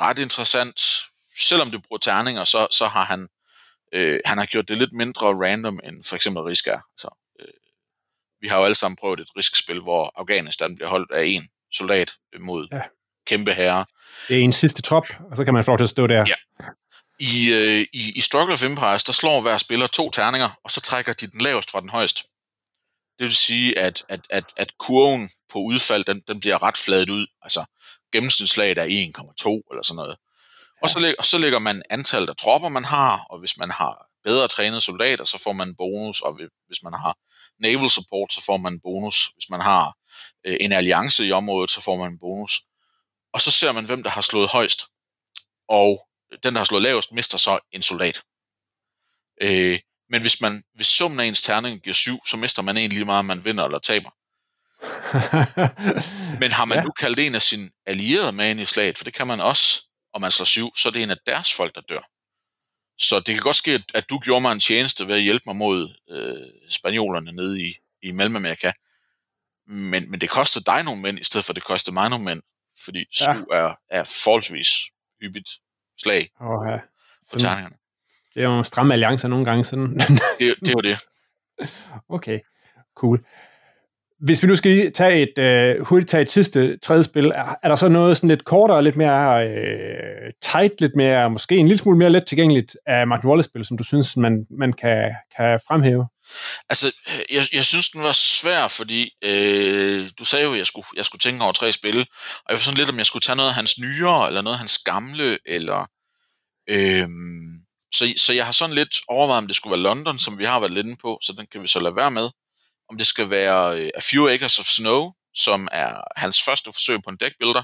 ret interessant. Selvom det bruger terninger, så, så har han, øh, han har gjort det lidt mindre random, end for eksempel Risk er. Så, øh, vi har jo alle sammen prøvet et riskspil, hvor Afghanistan bliver holdt af en soldat mod ja kæmpe herre. Det er en sidste trop, og så kan man få lov til at stå der. Ja. I, øh, i, I Struggle of Empires, der slår hver spiller to terninger, og så trækker de den lavest fra den højeste. Det vil sige, at, at, at, at kurven på udfald, den, den bliver ret fladet ud. Altså, gennemsnitslaget er 1,2 eller sådan noget. Og så, og så lægger man antallet af tropper, man har, og hvis man har bedre trænede soldater, så får man en bonus, og hvis man har naval support, så får man en bonus. Hvis man har øh, en alliance i området, så får man en bonus. Og så ser man, hvem der har slået højst. Og den, der har slået lavest, mister så en soldat. Øh, men hvis, man, hvis summen af ens terning giver syv, så mister man egentlig meget, om man vinder eller taber. Men har man ja. nu kaldt en af sine allierede med ind i slaget, for det kan man også, og man slår syv, så er det en af deres folk, der dør. Så det kan godt ske, at du gjorde mig en tjeneste ved at hjælpe mig mod øh, spanjolerne nede i, i Mellemamerika. Men, men det koster dig nogle mænd, i stedet for at det koster mig nogle mænd. Fordi syv ja. er, er forholdsvis hyppigt slag ja. på terningerne. Det er jo stramme alliancer nogle gange. Sådan. det, det var det. Okay, cool. Hvis vi nu skal tage et, uh, hurtigt tage et sidste tredje spil, er, er der så noget sådan lidt kortere, lidt mere uh, tight, lidt mere, måske en lille smule mere let tilgængeligt af Martin Wallace-spil, som du synes, man, man kan, kan fremhæve? Altså, øh, jeg, jeg synes, den var svær, fordi øh, du sagde jo, at jeg skulle, jeg skulle tænke over tre spil, og jeg var sådan lidt, om jeg skulle tage noget af hans nyere, eller noget af hans gamle, eller... Øh, så, så jeg har sådan lidt overvejet, om det skulle være London, som vi har været lidt inde på, så den kan vi så lade være med. Om det skal være øh, A Few Acres of Snow, som er hans første forsøg på en deckbuilder,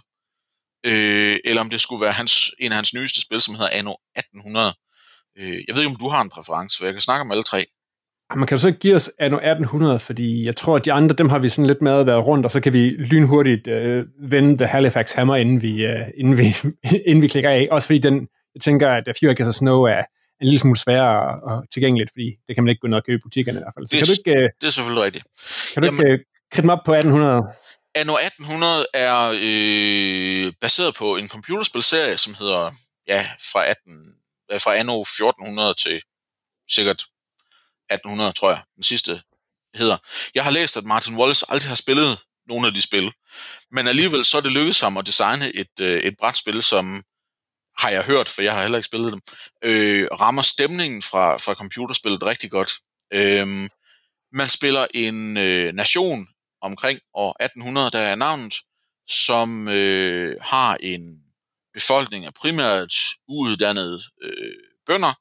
øh, eller om det skulle være hans, en af hans nyeste spil, som hedder Anno 1800. Øh, jeg ved ikke, om du har en præference, for jeg kan snakke om alle tre. Man kan jo så give os anno 1800, fordi jeg tror, at de andre, dem har vi sådan lidt med at være rundt, og så kan vi lynhurtigt øh, vende The Halifax Hammer, inden vi, øh, inden, vi, inden vi klikker af. Også fordi den, jeg tænker, at of Snow er, en lille smule sværere og tilgængeligt, fordi det kan man ikke gå ned og købe i butikkerne i hvert fald. Så det, kan du ikke, det er selvfølgelig rigtigt. Kan du Jamen, ikke kridte mig op på 1800? Anno 1800 er øh, baseret på en computerspilserie, som hedder ja, fra, 18, fra anno 1400 til sikkert 1800, tror jeg, den sidste hedder. Jeg har læst, at Martin Wallace aldrig har spillet nogle af de spil, men alligevel så er det lykkedes ham at designe et, øh, et brætspil, som har jeg hørt, for jeg har heller ikke spillet dem, øh, rammer stemningen fra, fra computerspillet rigtig godt. Øh, man spiller en øh, nation omkring år 1800, der er navnet, som øh, har en befolkning af primært uuddannede øh, bønder,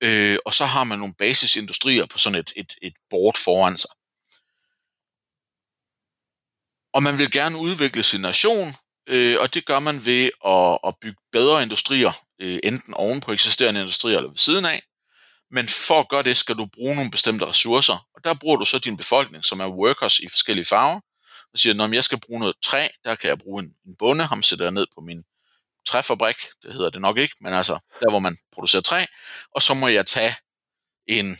øh, og så har man nogle basisindustrier på sådan et, et, et board foran sig. Og man vil gerne udvikle sin nation, øh, og det gør man ved at, at bygge bedre industrier, øh, enten oven på eksisterende industrier eller ved siden af. Men for at gøre det, skal du bruge nogle bestemte ressourcer, og der bruger du så din befolkning, som er workers i forskellige farver, og siger, når jeg skal bruge noget træ, der kan jeg bruge en, en bonde, ham sætter jeg ned på min træfabrik, det hedder det nok ikke, men altså der, hvor man producerer træ, og så må jeg tage en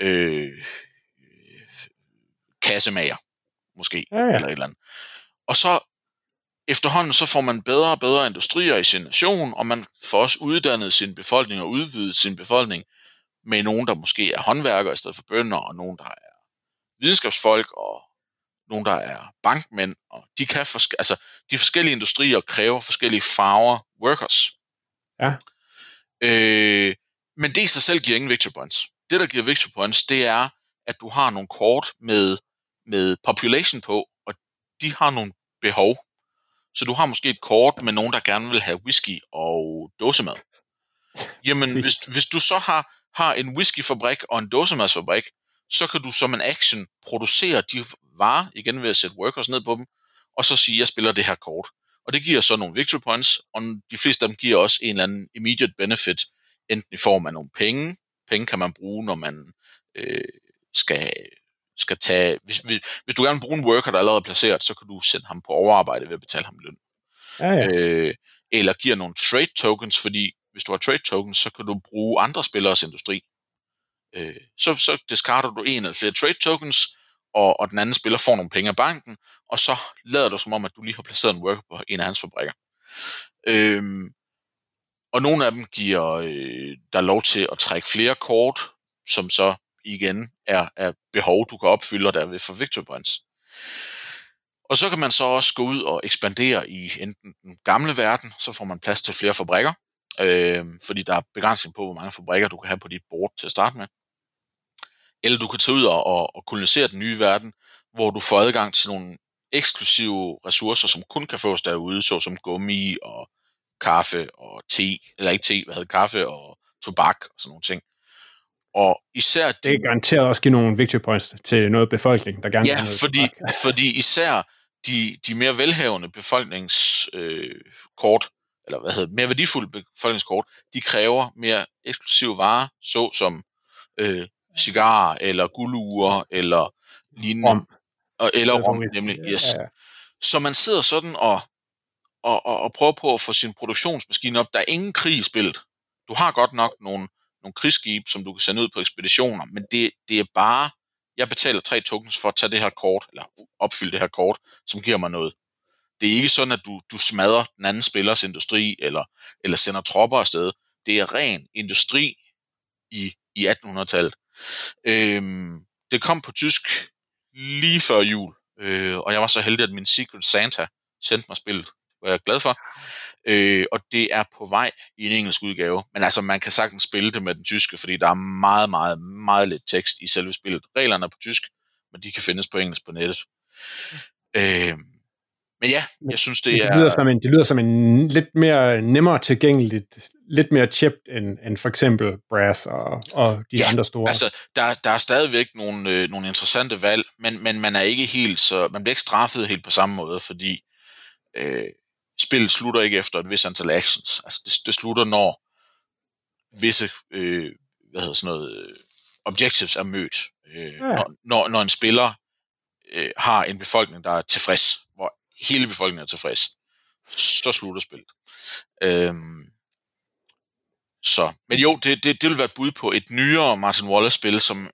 øh, kassemager, måske, ja, ja. eller et eller andet. Og så efterhånden så får man bedre og bedre industrier i sin nation, og man får også uddannet sin befolkning og udvidet sin befolkning med nogen, der måske er håndværkere i stedet for bønder, og nogen, der er videnskabsfolk, og nogen, der er bankmænd, og de kan forske- altså, de forskellige industrier kræver forskellige farver workers. Ja. Øh, men det i sig selv giver ingen victory points. Det, der giver victory points, det er, at du har nogle kort med, med population på, og de har nogle behov. Så du har måske et kort med nogen, der gerne vil have whisky og dåsemad. Jamen, hvis, hvis du så har, har en whiskyfabrik og en dåsemadsfabrik, så kan du som en action producere de varer, igen ved at sætte workers ned på dem, og så sige, jeg spiller det her kort. Og det giver så nogle victory points, og de fleste af dem giver også en eller anden immediate benefit, enten i form af nogle penge. Penge kan man bruge, når man øh, skal, skal tage... Hvis, hvis, hvis du gerne vil bruge en worker, der er allerede placeret, så kan du sende ham på overarbejde ved at betale ham løn. Ja, ja. Øh, eller giver nogle trade tokens, fordi hvis du har trade tokens, så kan du bruge andre spillers industri. Øh, så, så discarder du en eller flere trade tokens, og, og den anden spiller får nogle penge af banken, og så lader du som om, at du lige har placeret en worker på en af hans fabrikker. Øhm, og nogle af dem giver øh, der lov til at trække flere kort, som så igen er, er behov, du kan opfylde, og derved for victory points. Og så kan man så også gå ud og ekspandere i enten den gamle verden, så får man plads til flere fabrikker, øh, fordi der er begrænsning på, hvor mange fabrikker du kan have på dit board til at starte med. Eller du kan tage ud og, og, og kolonisere den nye verden, hvor du får adgang til nogle eksklusive ressourcer, som kun kan fås derude, såsom gummi og kaffe og te, eller ikke te, hvad hedder kaffe og tobak og sådan nogle ting. Og især... Det er garanteret også give nogle victory points til noget befolkning, der gerne Ja, vil noget fordi, tobak. fordi især de, de mere velhavende befolkningskort, øh, kort, eller hvad hedder mere værdifulde befolkningskort, de kræver mere eksklusive varer, såsom øh, cigarer, eller guldurer, eller lignende. Rom. Og, eller rom, nemlig, Ja, yes. ja. Så man sidder sådan og, og, og, og prøver på at få sin produktionsmaskine op. Der er ingen krig i spillet. Du har godt nok nogle, nogle krigsskib, som du kan sende ud på ekspeditioner, men det, det er bare, jeg betaler tre tokens for at tage det her kort, eller opfylde det her kort, som giver mig noget. Det er ikke sådan, at du, du smadrer den anden spillers industri, eller, eller sender tropper afsted. Det er ren industri i, i 1800-tallet. Øhm, det kom på tysk lige før jul, øh, og jeg var så heldig, at min Secret Santa sendte mig spillet. Var jeg glad for. Øh, og det er på vej i en engelsk udgave. Men altså, man kan sagtens spille det med den tyske, fordi der er meget, meget, meget lidt tekst i selve spillet. Reglerne er på tysk, men de kan findes på engelsk på nettet. Øh, men ja, jeg synes, det Det, er... lyder som en, det lyder som en lidt mere nemmere tilgængeligt, lidt mere chipped end, end for eksempel Brass og, og de Ja, andre store. Altså, der, der er stadigvæk nogle, øh, nogle interessante valg, men, men man er ikke helt så, man bliver ikke straffet helt på samme måde, fordi øh, spillet slutter ikke efter et vis antal actions. Altså, det, det slutter, når visse, øh, hvad hedder sådan noget, øh, objectives er mødt. Øh, Ja. når, når, når en spiller øh, har en befolkning, der er tilfreds, hele befolkningen er tilfreds, så slutter spillet. Øhm, så, men jo, det, det, det vil være et bud på et nyere Martin Wallace-spil, som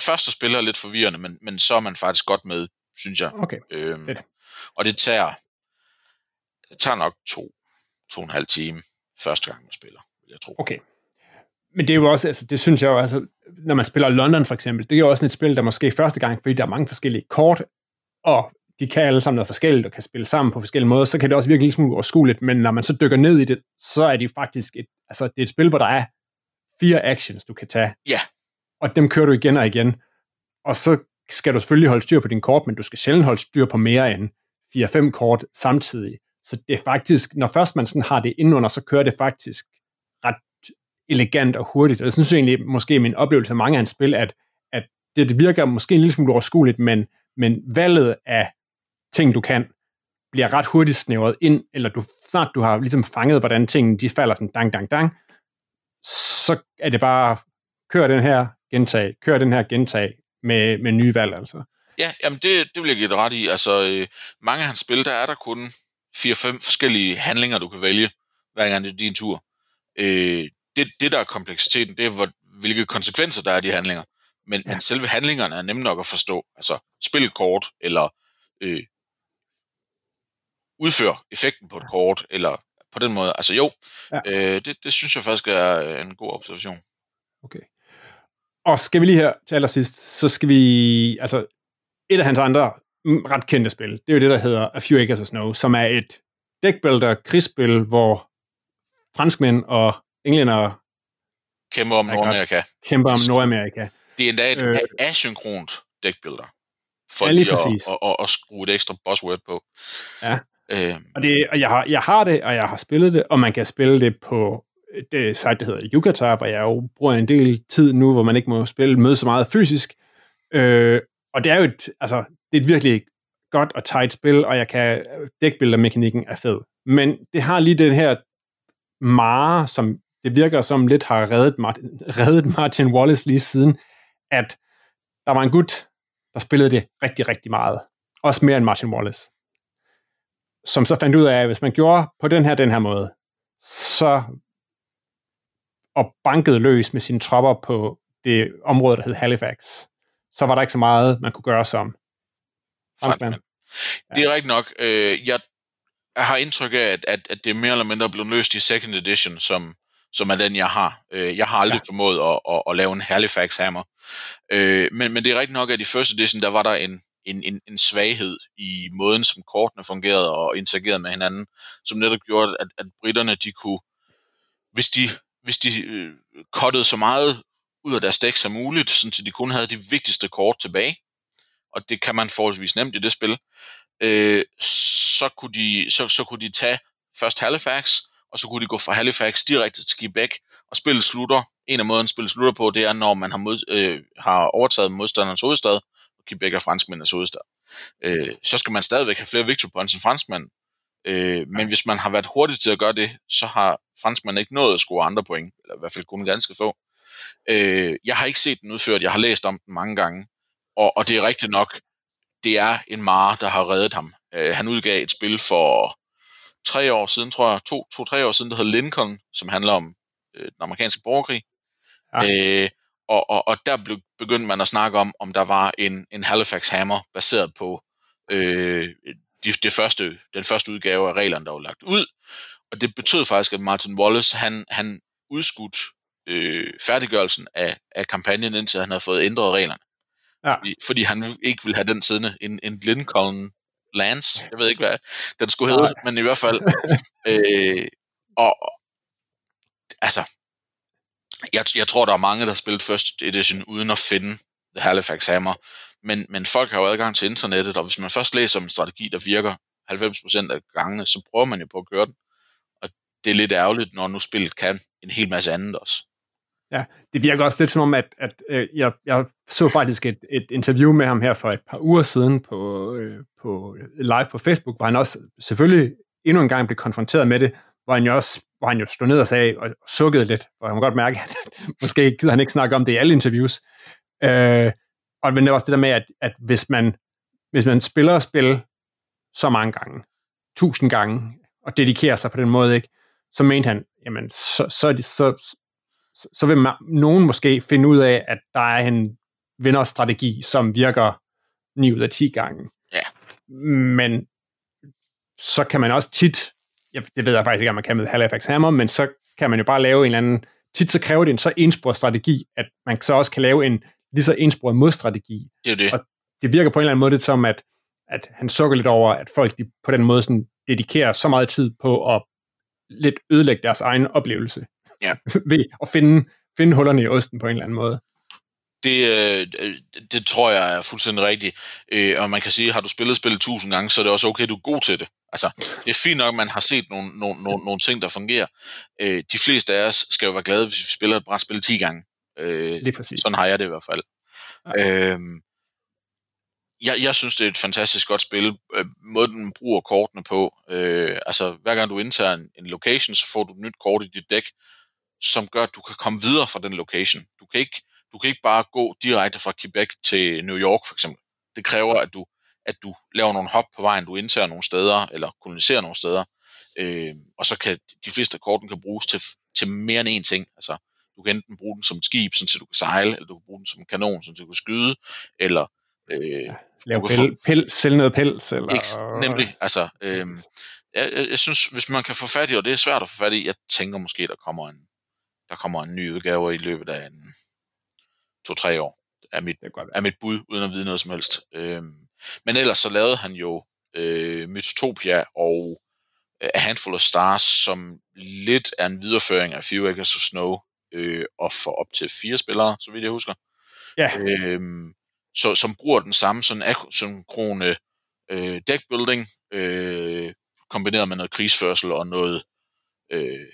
første spil er lidt forvirrende, men, men så er man faktisk godt med, synes jeg. Okay. Øhm, Fedt. og det tager, det tager nok to, to og en halv time første gang, man spiller, vil jeg tro. Okay. Men det er jo også, altså, det synes jeg jo, altså, når man spiller London for eksempel, det er jo også et spil, der måske første gang, fordi der er mange forskellige kort, og de kan alle sammen noget forskelligt, og kan spille sammen på forskellige måder, så kan det også virke lidt smule overskueligt, men når man så dykker ned i det, så er det faktisk et, altså, det er et spil, hvor der er fire actions, du kan tage. Ja. Og dem kører du igen og igen. Og så skal du selvfølgelig holde styr på din kort, men du skal sjældent holde styr på mere end 4-5 kort samtidig. Så det er faktisk, når først man sådan har det indenunder, så kører det faktisk ret elegant og hurtigt. Og jeg synes egentlig, måske min oplevelse af mange af hans spil, at, at det, det virker måske en lille smule overskueligt, men, men valget af ting, du kan, bliver ret hurtigt snævret ind, eller du, snart du har ligesom fanget, hvordan tingene de falder sådan dang, dang, dang, så er det bare, kør den her, gentag, kør den her, gentag, med, med nye valg, altså. Ja, jamen det, det vil jeg give dig ret i. Altså, øh, mange af hans spil, der er der kun 4-5 forskellige handlinger, du kan vælge, hver gang det er din tur. Øh, det, det, der er kompleksiteten, det er, hvor, hvilke konsekvenser der er af de handlinger. Men, ja. men selve handlingerne er nemme nok at forstå. Altså, spil kort, eller øh, udfør effekten på et kort, eller på den måde. Altså jo, Ja. øh, det, det synes jeg faktisk er en god observation. Okay. Og skal vi lige her til allersidst, så skal vi, altså et af hans andre ret kendte spil, det er jo det, der hedder A Few Acres of Snow, som er et deckbuilder krigsspil, hvor franskmænd og englænder Kæmper om. Nordamerika. kæmper om Nordamerika. Det er endda et Øh. øh. asynkront deckbuilder. for Ja, lige lige, at, at, at, at skrue et ekstra buzzword på. Ja. Øh, Og, det, og jeg, har, jeg har det, og jeg har spillet det, og man kan spille det på øh, det site, der hedder Yugatar, hvor jeg jo bruger en del tid nu, hvor man ikke må spille møde så meget fysisk. Øh, og det er jo et, altså, det er et virkelig godt og tight spil, og jeg kan dækbildermekanikken er fed. Men det har lige den her mare, som det virker som lidt har reddet Martin, reddet Martin Wallace lige siden, at der var en gut, der spillede det rigtig, rigtig meget. Også mere end Martin Wallace som så fandt ud af, at hvis man gjorde på den her, den her måde, så og bankede løs med sine tropper på det område, der hed Halifax, så var der ikke så meget, man kunne gøre som franskmand. Det er rigtigt nok. Øh, jeg har indtryk af, at, at, at det er mere eller mindre blevet løst i second edition, som, som er den, jeg har. Øh, jeg har aldrig ja. formået at, at, at lave en Halifax hammer. Øh, men, men det er rigtigt nok, at i first edition, der var der en, en, en, en svaghed i måden, som kortene fungerede og interagerede med hinanden, som netop gjorde, at, at britterne, de kunne, hvis de, hvis de øh, kottede så meget ud af deres dæk som muligt, så de kun havde de vigtigste kort tilbage, og det kan man forholdsvis nemt i det spil, øh, så, kunne de, så, så kunne de tage først Halifax, og så kunne de gå fra Halifax direkte til Quebec, og spillet slutter. En af måden spillet slutter på, det er, når man har, mod, øh, har overtaget modstanderens hovedstad, Quebec er franskmændenes hovedstad. Øh, så skal man stadigvæk have flere victory points end franskmænd. Øh, men hvis man har været hurtig til at gøre det, så har franskmænd ikke nået at score andre point, eller i hvert fald kun ganske få. Øh, jeg har ikke set den udført, jeg har læst om den mange gange, og, og det er rigtigt nok, det er en mare, der har reddet ham. Øh, han udgav et spil for tre år siden, tror jeg, to, to-tre år siden, der hedder Lincoln, som handler om øh, den amerikanske borgerkrig. Ja. Øh, og, og, og der blev, begyndte man at snakke om, om der var en, en Halifax Hammer, baseret på øh, de, det første, den første udgave af reglerne, der var lagt ud. Og det betød faktisk, at Martin Wallace, han, han udskudt øh, færdiggørelsen af, af kampagnen, indtil han havde fået ændret reglerne. Ja. Fordi, fordi han ikke ville have den siddende, en, en Lincoln Lance, jeg ved ikke, hvad den skulle hedde, men i hvert fald. øh, og altså, jeg, jeg tror, der er mange, der har spillet First Edition uden at finde The Halifax Hammer, men, men folk har jo adgang til internettet, og hvis man først læser om en strategi, der virker 90% af gangene, så prøver man jo på at køre den. Og det er lidt ærgerligt, når nu spillet kan en hel masse andet også. Ja, det virker også lidt som om, at, at øh, jeg, jeg så faktisk et, et interview med ham her for et par uger siden på, øh, på øh, live på Facebook, hvor han også selvfølgelig endnu en gang blev konfronteret med det, hvor han jo også hvor han jo stod ned og sagde, og sukkede lidt, og han må godt mærke, at måske gider han ikke snakke om det i alle interviews. Øh, og men det var også det der med, at, at hvis, man, hvis man spiller spil så mange gange, tusind gange, og dedikerer sig på den måde, ikke, så mente han, jamen, så, så, så, så, så vil man, nogen måske finde ud af, at der er en vinderstrategi, som virker 9 ud af 10 gange. Ja. Men så kan man også tit, jeg, det ved jeg faktisk ikke, om man kan med Halifax Hammer, men så kan man jo bare lave en eller anden, tit så kræver det en så ensporet strategi, at man så også kan lave en lige så ensporet modstrategi. Det er det. Og det virker på en eller anden måde det som, at, at han sukker lidt over, at folk de på den måde sådan dedikerer så meget tid på at lidt ødelægge deres egen oplevelse. Ja. ved at finde, finde hullerne i osten på en eller anden måde. Det, øh, det tror jeg er fuldstændig rigtigt. Øh, og man kan sige, har du spillet spillet tusind gange, så er det også okay, du er god til det. Altså, det er fint nok, at man har set nogle, nogle, nogle, nogle ting, der fungerer. Øh, de fleste af os skal jo være glade, hvis vi spiller et brætspil 10 gange. Øh, er præcis. Sådan har jeg det i hvert fald. Ja. Øh, jeg, jeg synes, det er et fantastisk godt spil. Øh, måden, den bruger kortene på. Øh, altså, hver gang du indtager en, en location, så får du et nyt kort i dit dæk, som gør, at du kan komme videre fra den location. Du kan ikke, du kan ikke bare gå direkte fra Quebec til New York, for eksempel. Det kræver, at du, at du laver nogle hop på vejen, du indtager nogle steder, eller koloniserer nogle steder, øh, og så kan de fleste af korten kan bruges til, til mere end én ting. Altså, du kan enten bruge den som et skib, så du kan sejle, eller du kan bruge den som en kanon, så du kan skyde, eller øh, lave pel, pel, sælge noget pels. Eller... Ikke, nemlig, altså, øh, jeg, jeg, jeg synes, hvis man kan få fat i, og det er svært at få fat i, jeg tænker måske, der kommer en, der kommer en ny udgave i løbet af en to-tre år, er mit, er mit bud, uden at vide noget som helst. Øh, men ellers så lavede han jo øh, Mytopia og A Handful of Stars, som lidt er en videreføring af Few Acres of Snow, øh, og for op til fire spillere, så vidt jeg husker. Ja. Øh, så, som bruger den samme sådan asynkrone øh, deckbuilding, øh, kombineret med noget krigsførsel og noget, øh,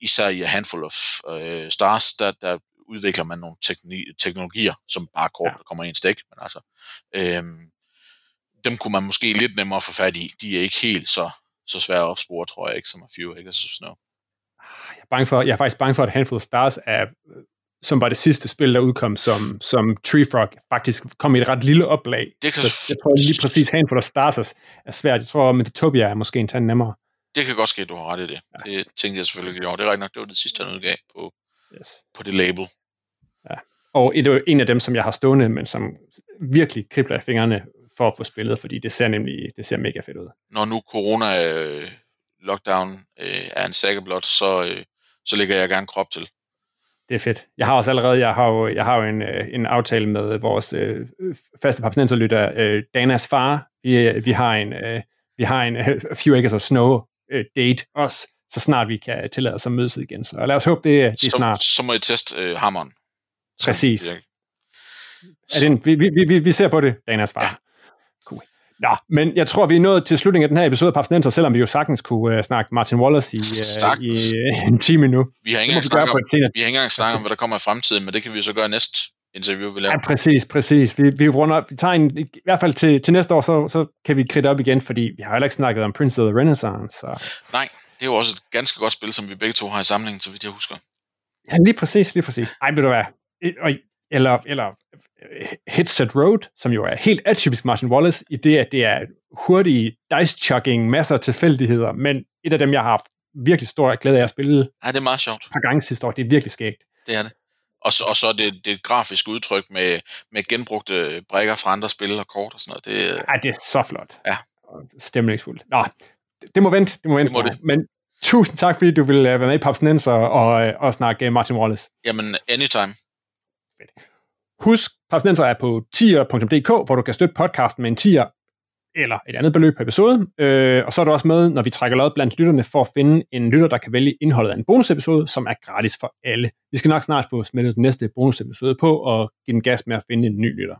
især i A Handful of øh, Stars, der, der udvikler man nogle tekni- teknologier, som bare kort ja. kommer i en stik, men altså, øh, dem kunne man måske lidt nemmere få fat i. De er ikke helt så, så svære at opspore, tror jeg ikke, som A Few Acres of Snow. Jeg er, bange for, jeg er faktisk bange for, at Handful of Stars er som var det sidste spil, der udkom, som, som Tree Frog faktisk kom i et ret lille oplag. Det kan... Så jeg tror lige præcis, Handful of Stars er svært. Jeg tror, Metatopia er måske en tand nemmere. Det kan godt ske, at du har ret i det. Ja. Det tænkte jeg selvfølgelig ikke over. Det er rigtigt nok, det var det sidste, han udgav på, yes. på det label. Og det er en af dem, som jeg har stående, men som virkelig kribler af fingrene for at få spillet, fordi det ser nemlig det ser mega fedt ud. Når nu corona øh, lockdown øh, er en sækkeblot, så, øh, så lægger jeg gerne krop til. Det er fedt. Jeg har også allerede, jeg har jo, jeg har jo en, øh, en aftale med vores øh, faste papsnenserlytter, øh, Danas far. Vi, øh, vi har en, øh, vi har en øh, Few Acres of Snow øh, date også, så snart vi kan tillade os at mødes igen. Så lad os håbe, det, det er snart. Så, så må I teste øh, hammeren. Præcis. Er det en, vi, vi, vi, vi ser på det, Danas far. Ja. Cool. Nå, men jeg tror, vi er nået til slutningen af den her episode af Papsnenser, selvom vi jo sagtens kunne uh, snakke Martin Wallace i, uh, i uh, en time nu. Vi har ikke engang om, vi har ikke engang snakket om, hvad der kommer i fremtiden, men det kan vi så gøre næste interview, vi laver. Ja, præcis, præcis. Vi, vi, runder, vi tager en, i hvert fald til, til næste år, så, så kan vi kridte op igen, fordi vi har heller ikke snakket om Prince of the Renaissance. Så. Nej, det er jo også et ganske godt spil, som vi begge to har i samlingen, så vidt jeg husker. Ja, lige præcis, lige præcis. Ej, ved du hvad, eller, eller øh, Headset Road, som jo er helt atypisk Martin Wallace, i det, at det er hurtige dice-chucking, masser af tilfældigheder, men et af dem, jeg har haft virkelig stor glæde af at spille ja, det er meget sjovt. par gange sidste år. Det er virkelig skægt. Det er det. Og så, og så det, det et grafisk udtryk med, med genbrugte brækker fra andre spil og kort og sådan noget. Det, ja, det er så flot. Ja. Stemningsfuldt. Nå, det må vente. Det må vente. Det må det. Men tusind tak, fordi du vil øh, være med i Papsnenser og, øh, og snakke Martin Wallace. Jamen, anytime. Fedt. Husk, Papsnenser er på tier.dk, hvor du kan støtte podcasten med en tier eller et andet beløb per episode. Øh, og så er du også med, når vi trækker lod blandt lytterne, for at finde en lytter, der kan vælge indholdet af en bonusepisode, som er gratis for alle. Vi skal nok snart få smittet den næste bonusepisode på, og give den gas med at finde en ny lytter.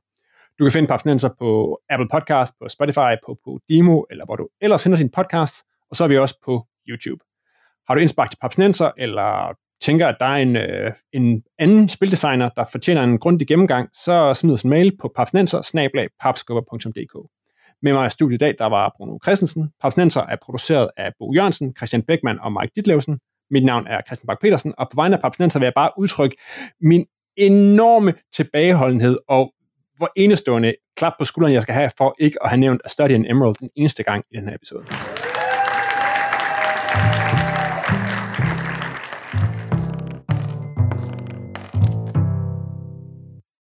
Du kan finde Papsnenser på Apple Podcast, på Spotify, på Podimo, eller hvor du ellers henter din podcast, og så er vi også på YouTube. Har du indspark til Papsnenser, eller tænker, at der er en, øh, en anden spildesigner, der fortjener en grundig gennemgang, så smid os en mail på papsnenser Med mig i studiet i dag, der var Bruno Christensen. Papsnenser er produceret af Bo Jørgensen, Christian Beckmann og Mike Ditlevsen. Mit navn er Christian Bak petersen og på vegne af Papsnenser vil jeg bare udtrykke min enorme tilbageholdenhed og hvor enestående klap på skulderen, jeg skal have for ikke at have nævnt A Study in Emerald den eneste gang i den her episode.